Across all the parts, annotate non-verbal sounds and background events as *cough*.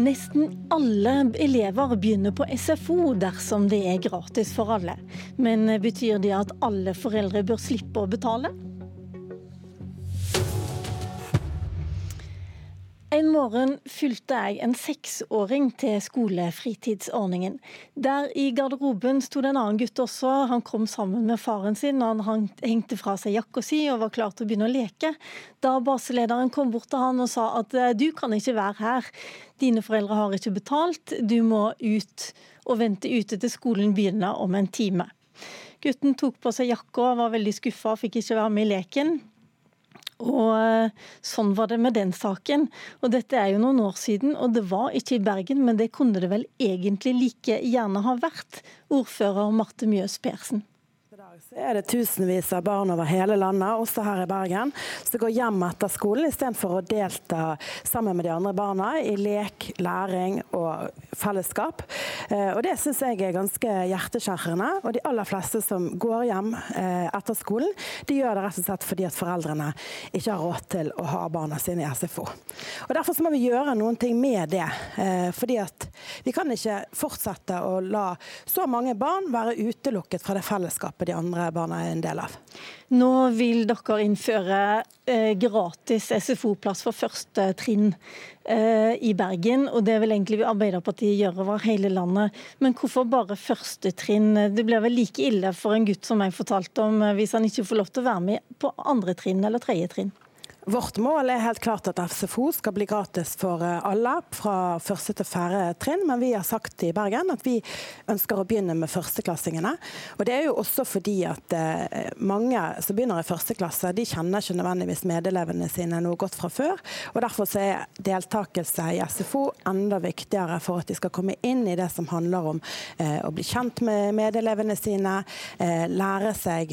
Nesten alle elever begynner på SFO dersom det er gratis for alle. Men betyr det at alle foreldre bør slippe å betale? En morgen fulgte jeg en seksåring til skolefritidsordningen. Der i garderoben sto det en annen gutt også. Han kom sammen med faren sin. og Han hengte fra seg jakka si og var klar til å begynne å leke. Da baselederen kom bort til han og sa at eh, du kan ikke være her. Dine foreldre har ikke betalt. Du må ut og vente ute til skolen begynner om en time. Gutten tok på seg jakka, var veldig skuffa, fikk ikke være med i leken. Og eh, sånn var det med den saken. Og dette er jo noen år siden, og det var ikke i Bergen, men det kunne det vel egentlig like gjerne ha vært, ordfører Marte Mjøs Persen så er det tusenvis av barn over hele landet, også her i Bergen, som går hjem etter skolen istedenfor å delta sammen med de andre barna i lek, læring og fellesskap. Eh, og Det syns jeg er ganske hjerteskjærende. Og de aller fleste som går hjem eh, etter skolen, de gjør det rett og slett fordi at foreldrene ikke har råd til å ha barna sine i SFO. Og Derfor må vi gjøre noen ting med det. Eh, fordi at vi kan ikke fortsette å la så mange barn være utelukket fra det fellesskapet de andre andre barna er en del av. Nå vil dere innføre eh, gratis SFO-plass for første trinn eh, i Bergen. og Det vil egentlig Arbeiderpartiet gjøre over hele landet. Men hvorfor bare første trinn? Det blir vel like ille for en gutt som jeg fortalte om, eh, hvis han ikke får lov til å være med på andre trinn eller tredje trinn? Vårt mål er helt klart at SFO skal bli gratis for eh, alle fra første til fjerde trinn, men vi har sagt i Bergen at vi ønsker å begynne med førsteklassingene. Og Det er jo også fordi at eh, mange som begynner i første klasse, de kjenner ikke nødvendigvis medelevene sine noe godt fra før. og Derfor er deltakelse i SFO enda viktigere for at de skal komme inn i det som handler om eh, å bli kjent med medelevene sine, lære seg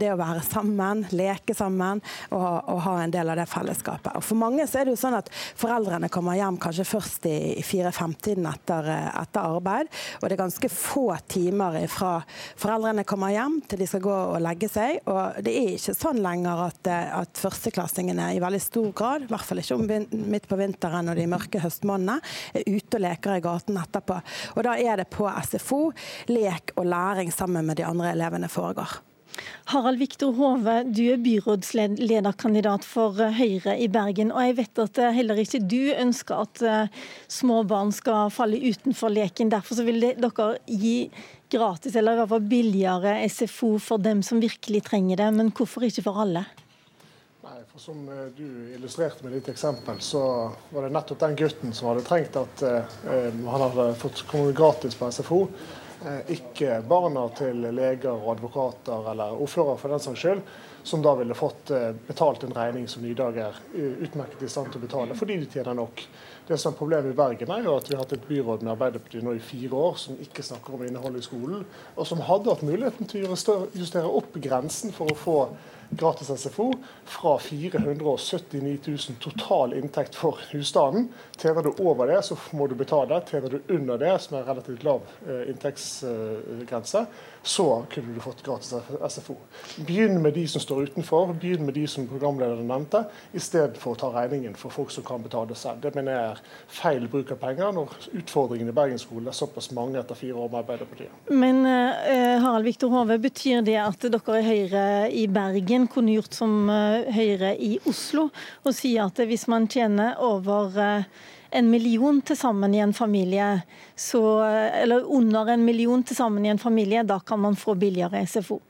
det å være sammen, leke sammen og, og ha en del av det fellesskapet. Og For mange så er det jo sånn at foreldrene kommer hjem kanskje først i fire-fem-tiden etter, etter, arbeid. Og det er ganske få timer fra foreldrene kommer hjem til de skal gå og legge seg. Og det er ikke sånn lenger at, at førsteklassingene i veldig stor grad, i hvert fall ikke midt på vinteren og de mørke høstmånedene, er ute og leker i gaten etterpå. Og da er det på SFO lek og læring sammen med de andre elevene foregår. Harald Viktor Hove, du er byrådslederkandidat for eh, Høyre i Bergen. og Jeg vet at eh, heller ikke du ønsker at eh, små barn skal falle utenfor leken. Derfor vil dere gi gratis, eller i hvert fall billigere SFO for dem som virkelig trenger det. Men hvorfor ikke for alle? Nei, for Som du illustrerte med ditt eksempel, så var det nettopp den gutten som hadde trengt at han hadde fått komme gratis på SFO. Eh, ikke barna til leger og advokater eller ordfører for den saks skyld, som da ville fått eh, betalt en regning som Nydag er utmerket i stand til å betale, fordi de tjener nok. Det som er Problemet i Bergen er jo at vi har hatt et byråd med Arbeiderpartiet nå i fire år som ikke snakker om innholdet i skolen, og som hadde hatt muligheten til å justere opp grensen for å få gratis SFO fra 479 000 total inntekt for husstanden. Tjener du over det, så må du betale. Tjener du under det, som er relativt lav eh, inntektsgrense, så kunne du fått gratis SFO. Begynn med de som står utenfor, begynn med de som programlederen nevnte, istedenfor å ta regningen for folk som kan betale selv. Det mener jeg er feil bruk av penger når utfordringen i Bergensskolen er såpass mange etter fire år med Arbeiderpartiet. Men uh, Harald Viktor Hove, betyr det at dere i Høyre i Bergen kunne gjort som uh, Høyre i Oslo, og si at hvis man tjener over uh, en million til sammen i en familie, så, eller under en million til sammen i en familie, da kan man få billigere SFO.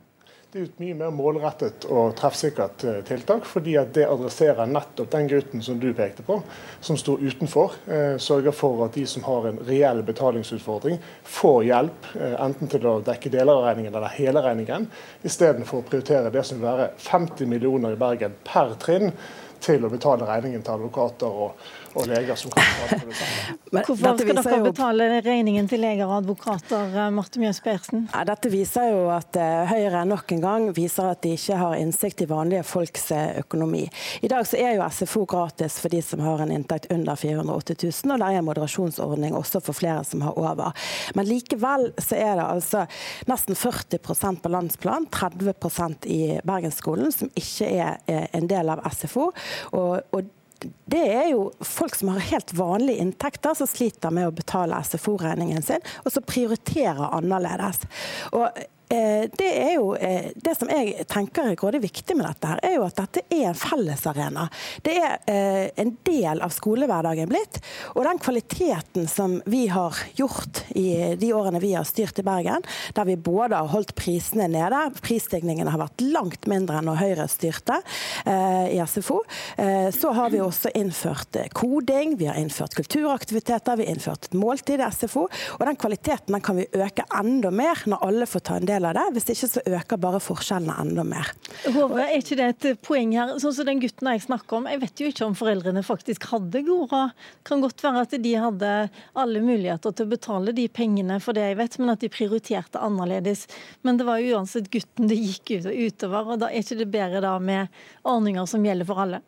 Et mye mer målrettet og treffsikkert eh, tiltak, fordi at det adresserer nettopp den gutten som du pekte på, som står utenfor. Eh, sørger for at de som har en reell betalingsutfordring, får hjelp, eh, enten til å dekke deler av regningen eller hele regningen, istedenfor å prioritere det som vil være 50 millioner i Bergen per trinn til å betale regningen til advokater og, og leger som kan betale det samme. Hvorfor skal dere betale regningen til leger og advokater, eh, Marte Mjøs Persen? Ja, dette viser jo at uh, Høyre nok en gang viser at de ikke har innsikt i vanlige folks uh, økonomi. I dag så er jo SFO gratis for de som har en inntekt under 480 000, og det er en moderasjonsordning også for flere som har over. Men likevel så er det altså nesten 40 på landsplan, 30% i Bergensskolen, som ikke er en del av SFO. Og, og det er jo folk som har helt vanlige inntekter, som sliter med å betale SFO-regningen sin, og som prioriterer annerledes. Og det er jo eh, det som jeg tenker er grådig viktig med dette, her, er jo at dette er en fellesarena. Det er eh, en del av skolehverdagen blitt. Og den kvaliteten som vi har gjort i de årene vi har styrt i Bergen, der vi både har holdt prisene nede, prisstigningene har vært langt mindre enn når Høyre styrte i SFO, så har vi også innført koding, vi har innført kulturaktiviteter, vi har innført måltid i SFO. Og den kvaliteten den kan vi øke enda mer når alle får ta en del del av det. Hvis ikke så øker bare forskjellene enda mer. Håre, er ikke det et poeng her? Sånn som den gutten jeg snakker om, jeg vet jo ikke om foreldrene faktisk hadde god råd. Kan godt være at de hadde alle muligheter til å betale de pengene for det jeg vet, men at de prioriterte annerledes. Men det var jo uansett gutten det gikk utover, og da er ikke det bedre da med ordninger som gjelder for alle?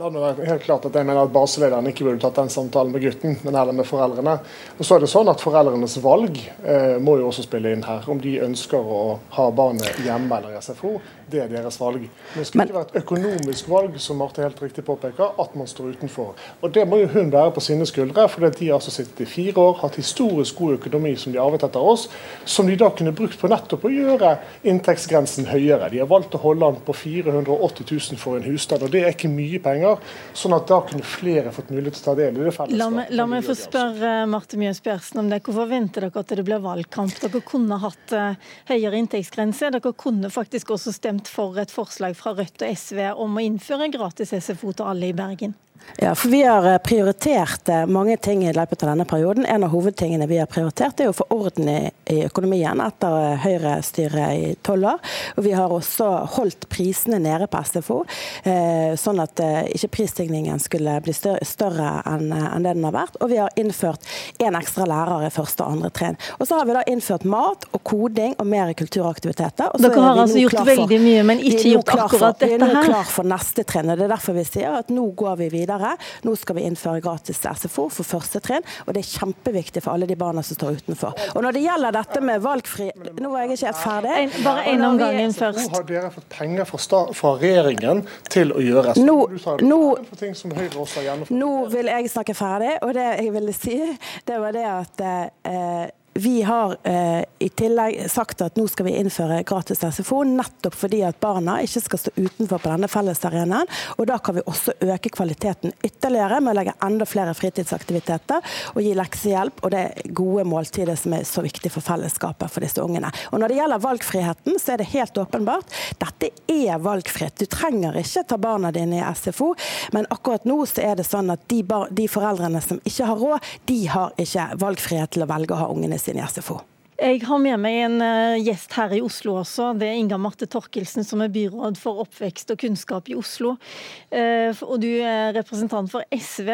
La det være helt klart at jeg mener at Baselederen ikke burde tatt den samtalen med gutten, men heller med foreldrene. Og så er det sånn at Foreldrenes valg eh, må jo også spille inn her. Om de ønsker å ha barnet hjemme eller i SFO. Det er deres valg. Men det skal ikke være et økonomisk valg, som Marte helt riktig påpeker, at man står utenfor. Og Det må jo hun være på sine skuldre, for de har altså sittet i fire år, hatt historisk god økonomi som de arvet etter oss, som de da kunne brukt på nettopp å gjøre inntektsgrensen høyere. De har valgt å holde den på 480 000 for en husstand, og det er ikke mye penger. Sånn at da kunne flere fått mulighet til å ta del i det fellesskapet. La meg, la meg få spørre Marte Mjøs Bjersen om det. Hvorfor venter dere at det blir valgkamp? Dere kunne hatt uh, høyere inntektsgrense. Dere kunne faktisk også stemt stemt for et forslag fra Rødt og SV om å innføre gratis SFO til alle i Bergen? Ja, for Vi har eh, prioritert eh, mange ting i løpet av denne perioden. En av hovedtingene vi har prioritert, er å få orden i økonomien etter eh, Høyre-styret i tolv år. Og Vi har også holdt prisene nede på SFO, sånn at ikke prisstigningen skulle bli større enn det den har vært. Og vi har innført én ekstra lærer i første og andre trinn. Og så har vi da innført mat og koding og mer kulturaktiviteter. Dere har altså gjort veldig mye, men ikke gjort akkurat dette her? Vi er nå klar for neste trinn. og Det er derfor vi sier at nå går vi videre videre. Nå skal vi innføre gratis SFO for første trinn, og det er kjempeviktig for alle de barna som står utenfor. Og Når det gjelder dette med valgfri Nå er jeg ikke helt ferdig. En, bare én om gangen først. Nå har dere fått penger fra, fra regjeringen til å gjøre nå, nå, nå vil jeg snakke ferdig, og det jeg ville si, det var det at eh, vi har eh, i tillegg sagt at nå skal vi innføre gratis SFO, nettopp fordi at barna ikke skal stå utenfor på denne fellesarenaen. Og da kan vi også øke kvaliteten ytterligere med å legge enda flere fritidsaktiviteter og gi leksehjelp og det gode måltidet som er så viktig for fellesskapet for disse ungene. Og Når det gjelder valgfriheten, så er det helt åpenbart. Dette er valgfrihet. Du trenger ikke ta barna dine i SFO, men akkurat nå så er det sånn at de, de foreldrene som ikke har råd, de har ikke valgfrihet til å velge å ha ungene sin i SFO. Jeg har med meg en uh, gjest her i Oslo også. Det er Inga Marte Torkelsen, som er byråd for oppvekst og kunnskap i Oslo. Uh, og du er representant for SV.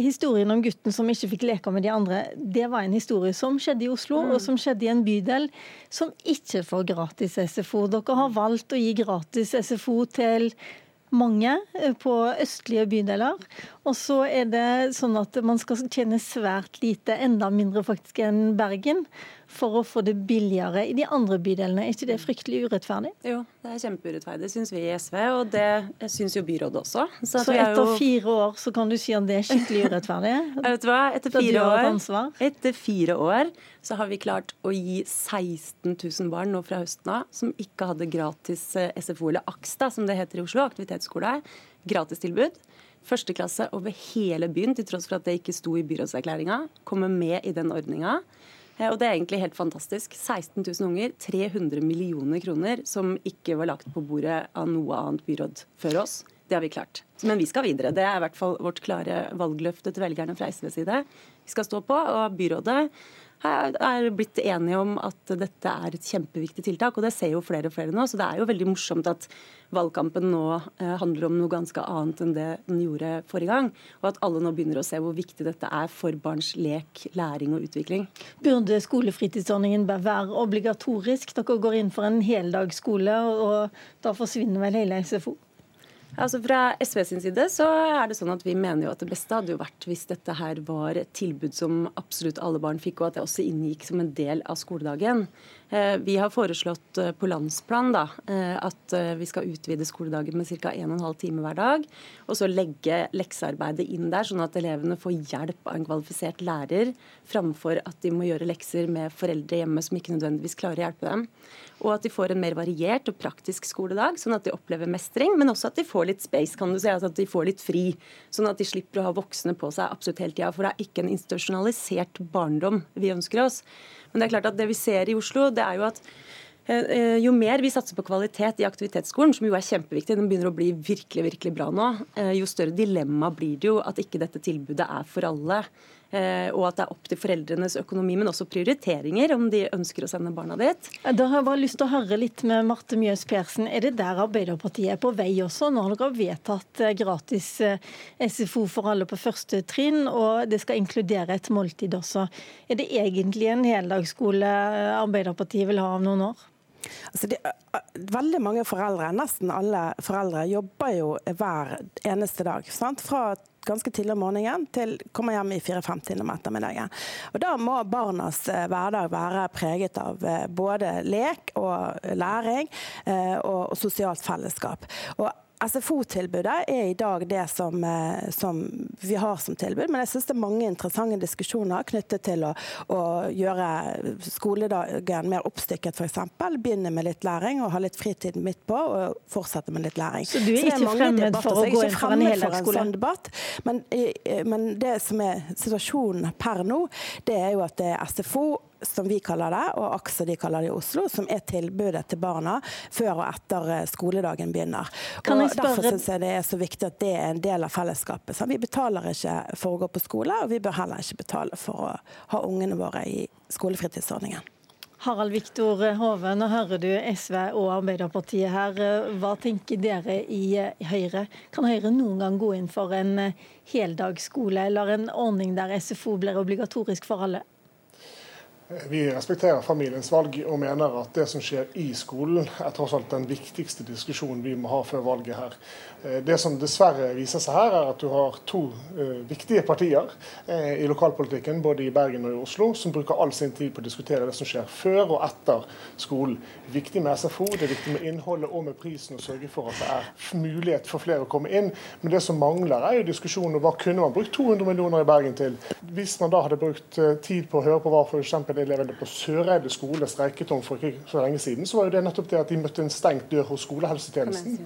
Historien om gutten som ikke fikk leke med de andre, det var en historie som skjedde i Oslo, mm. og som skjedde i en bydel som ikke får gratis SFO. Dere har valgt å gi gratis SFO til mange eh, på østlige bydeler. Og så er det sånn at man skal tjene svært lite, enda mindre faktisk enn Bergen, for å få det billigere i de andre bydelene. Er ikke det fryktelig urettferdig? Jo, det er kjempeurettferdig, syns vi i SV, og det syns jo byrådet også. Så, så etter jo... fire år så kan du si at det er skikkelig urettferdig? *laughs* Vet du hva, etter fire, år, etter fire år så har vi klart å gi 16 000 barn nå fra høsten av som ikke hadde gratis eh, SFO, eller AKS, som det heter i Oslo, aktivitetsskole, gratistilbud. Første klasse over hele byen, til tross for at det ikke sto i byrådserklæringa, kommer med i den ordninga. Eh, og det er egentlig helt fantastisk. 16 000 unger, 300 millioner kroner som ikke var lagt på bordet av noe annet byråd før oss. Det har vi klart. Men vi skal videre. Det er i hvert fall vårt klare valgløfte til velgerne fra SVs side. Skal stå på, og byrådet er blitt enige om at dette er et kjempeviktig tiltak. Og det ser jo flere og flere nå. Så det er jo veldig morsomt at valgkampen nå eh, handler om noe ganske annet enn det den gjorde forrige gang. Og at alle nå begynner å se hvor viktig dette er for barns lek, læring og utvikling. Burde skolefritidsordningen være obligatorisk? Dere går inn for en heldagsskole, og da forsvinner vel hele SFO? Altså Fra SV sin side så er det sånn at vi mener jo at det beste hadde jo vært hvis dette her var et tilbud som absolutt alle barn fikk, og at det også inngikk som en del av skoledagen. Eh, vi har foreslått eh, på landsplan da, eh, at vi skal utvide skoledagen med ca. 1 12 time hver dag. Og så legge leksearbeidet inn der, sånn at elevene får hjelp av en kvalifisert lærer, framfor at de må gjøre lekser med foreldre hjemme som ikke nødvendigvis klarer å hjelpe dem. Og at de får en mer variert og praktisk skoledag, sånn at de opplever mestring. Men også at de får litt space, kan du si, altså at de får litt fri. Sånn at de slipper å ha voksne på seg absolutt hele tida. For det er ikke en institusjonalisert barndom vi ønsker oss. Men det er klart at det vi ser i Oslo, det er jo at eh, eh, jo mer vi satser på kvalitet i aktivitetsskolen, som jo er kjempeviktig, den begynner å bli virkelig virkelig bra nå, eh, jo større dilemma blir det jo at ikke dette tilbudet er for alle. Eh, og at det er opp til foreldrenes økonomi, men også prioriteringer, om de ønsker å sende barna dit. Da har jeg bare lyst til å høre litt med Marte Mjøs Persen. Er det der Arbeiderpartiet er på vei også? Nå har dere vedtatt eh, gratis eh, SFO for alle på første trinn, og det skal inkludere et måltid også. Er det egentlig en heldagsskole Arbeiderpartiet vil ha om noen år? Altså de, veldig mange foreldre, nesten alle foreldre, jobber jo hver eneste dag. Sant? Fra ganske tidlig om morgenen til kommer hjem i 54 om ettermiddagen. Og Da må barnas eh, hverdag være preget av eh, både lek og læring eh, og sosialt fellesskap. Og SFO-tilbudet er i dag det som, eh, som, vi har som tilbud, men jeg synes det er mange interessante diskusjoner knyttet til å, å gjøre skoledagen mer oppstykket, f.eks. Begynne med litt læring og ha litt fritid midt på, og fortsette med litt læring. Så du er ikke er fremmed for å gå inn for en heldagsskole? Sånn debatt, men, men det som er situasjonen per nå, det er jo at det er SFO som vi kaller det, og AXA de kaller det i Oslo, som er tilbudet til barna før og etter eh, skoledagen begynner. Og Derfor syns jeg det er så viktig at det er en del av fellesskapet. Så vi betaler ikke for å gå på skole, og vi bør heller ikke betale for å ha ungene våre i skolefritidsordningen. Harald Viktor Hove, nå hører du SV og Arbeiderpartiet her. Hva tenker dere i Høyre? Kan Høyre noen gang gå inn for en heldagsskole eller en ordning der SFO blir obligatorisk for alle? Vi respekterer familiens valg og mener at det som skjer i skolen, er tross alt den viktigste diskusjonen vi må ha før valget her. Eh, det som dessverre viser seg her, er at du har to uh, viktige partier uh, i lokalpolitikken, både i Bergen og i Oslo, som bruker all sin tid på å diskutere det som skjer før og etter skolen. Viktig med SFO, det er viktig med innholdet og med prisen, å sørge for at det er mulighet for flere å komme inn. Men det som mangler, er jo diskusjonen om hva kunne man brukt 200 millioner i Bergen til. Hvis man da hadde brukt tid på å høre på hva f.eks. elevene på Søreide skole streiket om for ikke så lenge siden, så var jo det nettopp det at de møtte en stengt dør hos skolehelsetjenesten.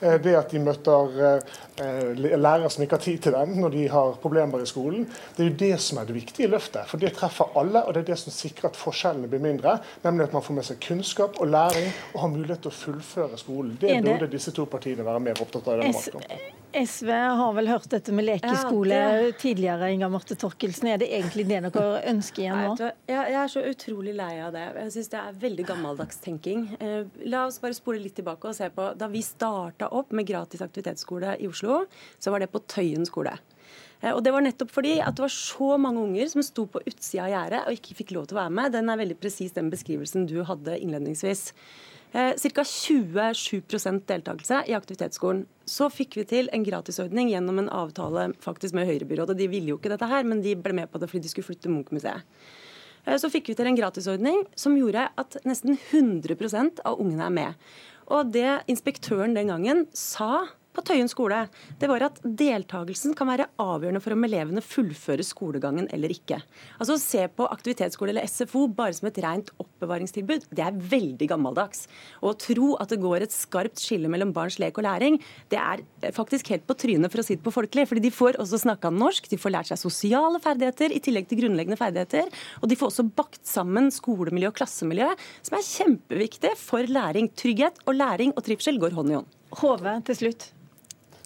Det at de møter eh, lærere som ikke har tid til den når de har problemer i skolen. Det er jo det som er det viktige løftet. For det treffer alle, og det er det som sikrer at forskjellene blir mindre. Nemlig at man får med seg kunnskap og læring og har mulighet til å fullføre skolen. Det burde disse to partiene være mer opptatt av i denne valgkampen. SV har vel hørt dette med lekeskole ja, det... tidligere, Inga Marte Torkelsen. Er det egentlig det dere ønsker igjen nå? Jeg er så utrolig lei av det. Jeg syns det er veldig gammeldags tenking. Eh, la oss bare spole litt tilbake og se på da vi starta opp med gratis aktivitetsskole i Oslo, så var det på Tøyen skole. Eh, og Det var nettopp fordi at det var så mange unger som sto på utsida av gjerdet og ikke fikk lov til å være med. Den er veldig presis den beskrivelsen du hadde innledningsvis. Eh, Ca. 27% deltakelse i aktivitetsskolen. Så fikk vi til en gratisordning gjennom en avtale faktisk med Høyrebyrådet. De ville jo ikke dette her, men de ble med på det fordi de skulle flytte Munch-museet. Eh, så fikk vi til en gratisordning som gjorde at nesten 100% av ungene er med. Og det inspektøren den gangen sa på Tøyen skole, det var at deltakelsen kan være avgjørende for om elevene fullfører skolegangen eller ikke. Altså Å se på aktivitetsskole eller SFO bare som et rent oppbevaringstilbud, det er veldig gammeldags. Og å tro at det går et skarpt skille mellom barns lek og læring, det er faktisk helt på trynet, for å si det på folkelig. fordi de får også snakka norsk, de får lært seg sosiale ferdigheter i tillegg til grunnleggende ferdigheter. Og de får også bakt sammen skolemiljø og klassemiljø, som er kjempeviktig for læring. Trygghet og læring og trivsel går hånd i hånd. Hove til slutt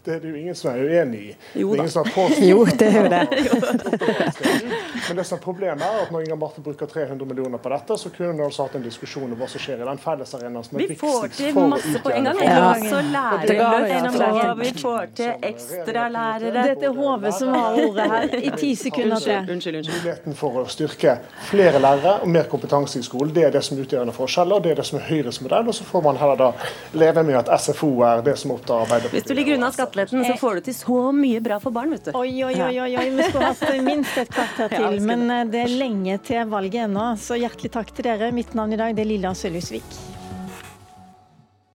det er det jo ingen som er uenig i. Jo da. *laughs* *laughs* jo, det er jo det. Men det som er problemet er at når Inga Marte bruker 300 millioner på dette, så kunne hun altså hatt en diskusjon om hva som skjer i den fellesarenaen som er viktigst for å utjevne. Vi får til masse på en gang. Ja. Også vi får til ekstralærere. Dette er Hove som har ordet her i ti sekunder til. Unnskyld, unnskyld. Muligheten for å styrke flere lærere og mer kompetanse i skolen, det er det som utgjør en forskjell, og det er det som er Høyres modell. Og så får man heller da leve med at SFO er det som opptar Arbeiderpartiet. Hvis du ligger unna skatt triatleten, så får du til så mye bra for barn, vet du. Oi, oi, oi, oi, oi. vi skulle hatt minst et kvarter *laughs* til. Men det er lenge til valget ennå, så hjertelig takk til dere. Mitt navn i dag det er Lilla Sølhusvik.